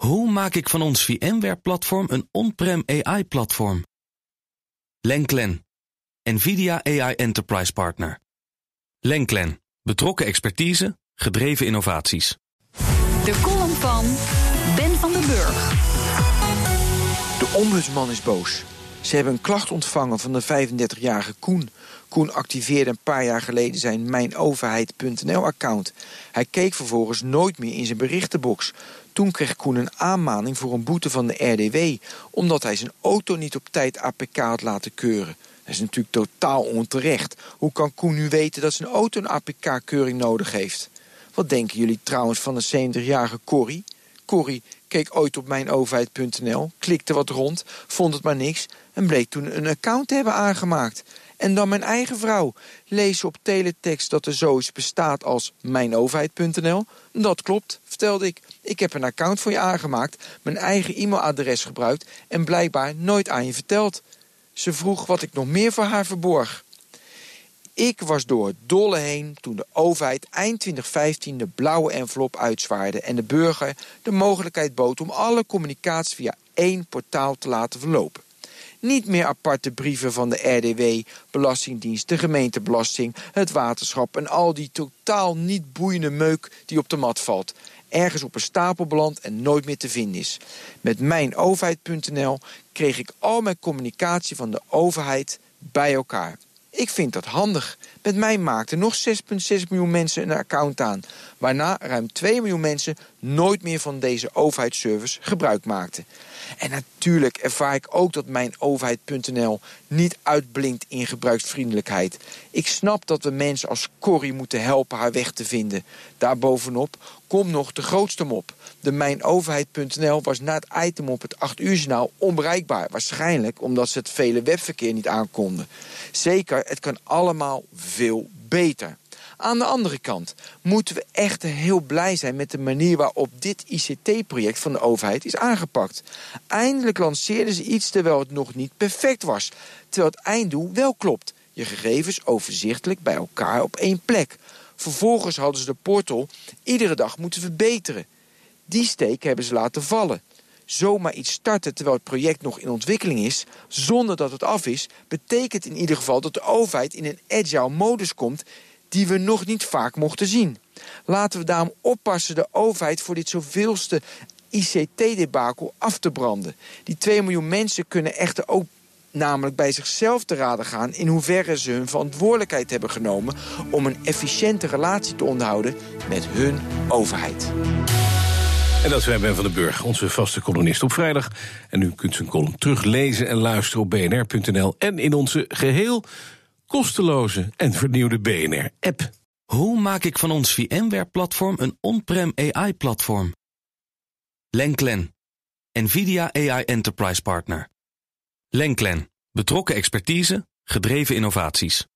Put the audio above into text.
Hoe maak ik van ons VMware-platform een on-prem AI-platform? Lenklen, NVIDIA AI Enterprise Partner. Lenklen, betrokken expertise, gedreven innovaties. De column van Ben van den Burg. De ombudsman is boos. Ze hebben een klacht ontvangen van de 35-jarige Koen. Koen activeerde een paar jaar geleden zijn mijnoverheid.nl-account. Hij keek vervolgens nooit meer in zijn berichtenbox. Toen kreeg Koen een aanmaning voor een boete van de RDW... omdat hij zijn auto niet op tijd APK had laten keuren. Dat is natuurlijk totaal onterecht. Hoe kan Koen nu weten dat zijn auto een APK-keuring nodig heeft? Wat denken jullie trouwens van de 70-jarige Corrie? Corrie keek ooit op mijnoverheid.nl, klikte wat rond, vond het maar niks... en bleek toen een account te hebben aangemaakt... En dan mijn eigen vrouw. Lees op teletext dat er zoiets bestaat als mijnoverheid.nl. Dat klopt, vertelde ik. Ik heb een account voor je aangemaakt, mijn eigen e-mailadres gebruikt... en blijkbaar nooit aan je verteld. Ze vroeg wat ik nog meer voor haar verborg. Ik was door het dolle heen toen de overheid eind 2015 de blauwe envelop uitzwaarde... en de burger de mogelijkheid bood om alle communicatie via één portaal te laten verlopen. Niet meer aparte brieven van de RDW, Belastingdienst, de gemeentebelasting, het waterschap... en al die totaal niet boeiende meuk die op de mat valt. Ergens op een stapel belandt en nooit meer te vinden is. Met mijnoverheid.nl kreeg ik al mijn communicatie van de overheid bij elkaar. Ik vind dat handig. Met mij maakten nog 6,6 miljoen mensen een account aan. Waarna ruim 2 miljoen mensen nooit meer van deze overheidsservice gebruik maakten. En natuurlijk ervaar ik ook dat mijn overheid.nl niet uitblinkt in gebruiksvriendelijkheid. Ik snap dat we mensen als Corrie moeten helpen haar weg te vinden. Daarbovenop komt nog de grootste mop. De mijnoverheid.nl was na het item op het 8 uur journaal onbereikbaar. Waarschijnlijk omdat ze het vele webverkeer niet aankonden. Zeker, het kan allemaal veel beter. Aan de andere kant moeten we echt heel blij zijn met de manier waarop dit ICT-project van de overheid is aangepakt. Eindelijk lanceerden ze iets terwijl het nog niet perfect was. Terwijl het einddoel wel klopt. Je gegevens overzichtelijk bij elkaar op één plek. Vervolgens hadden ze de portal iedere dag moeten verbeteren. Die steek hebben ze laten vallen. Zomaar iets starten terwijl het project nog in ontwikkeling is... zonder dat het af is, betekent in ieder geval dat de overheid in een agile modus komt die we nog niet vaak mochten zien. Laten we daarom oppassen de overheid voor dit zoveelste ICT-debakel af te branden. Die 2 miljoen mensen kunnen echter ook namelijk bij zichzelf te raden gaan... in hoeverre ze hun verantwoordelijkheid hebben genomen... om een efficiënte relatie te onderhouden met hun overheid. En dat is Ben van den Burg, onze vaste columnist op vrijdag. En u kunt zijn column teruglezen en luisteren op bnr.nl... en in onze geheel kosteloze en vernieuwde BNR-app. Hoe maak ik van ons VMware-platform een on-prem AI-platform? Lenklen, NVIDIA AI Enterprise Partner. Lenklen, betrokken expertise, gedreven innovaties.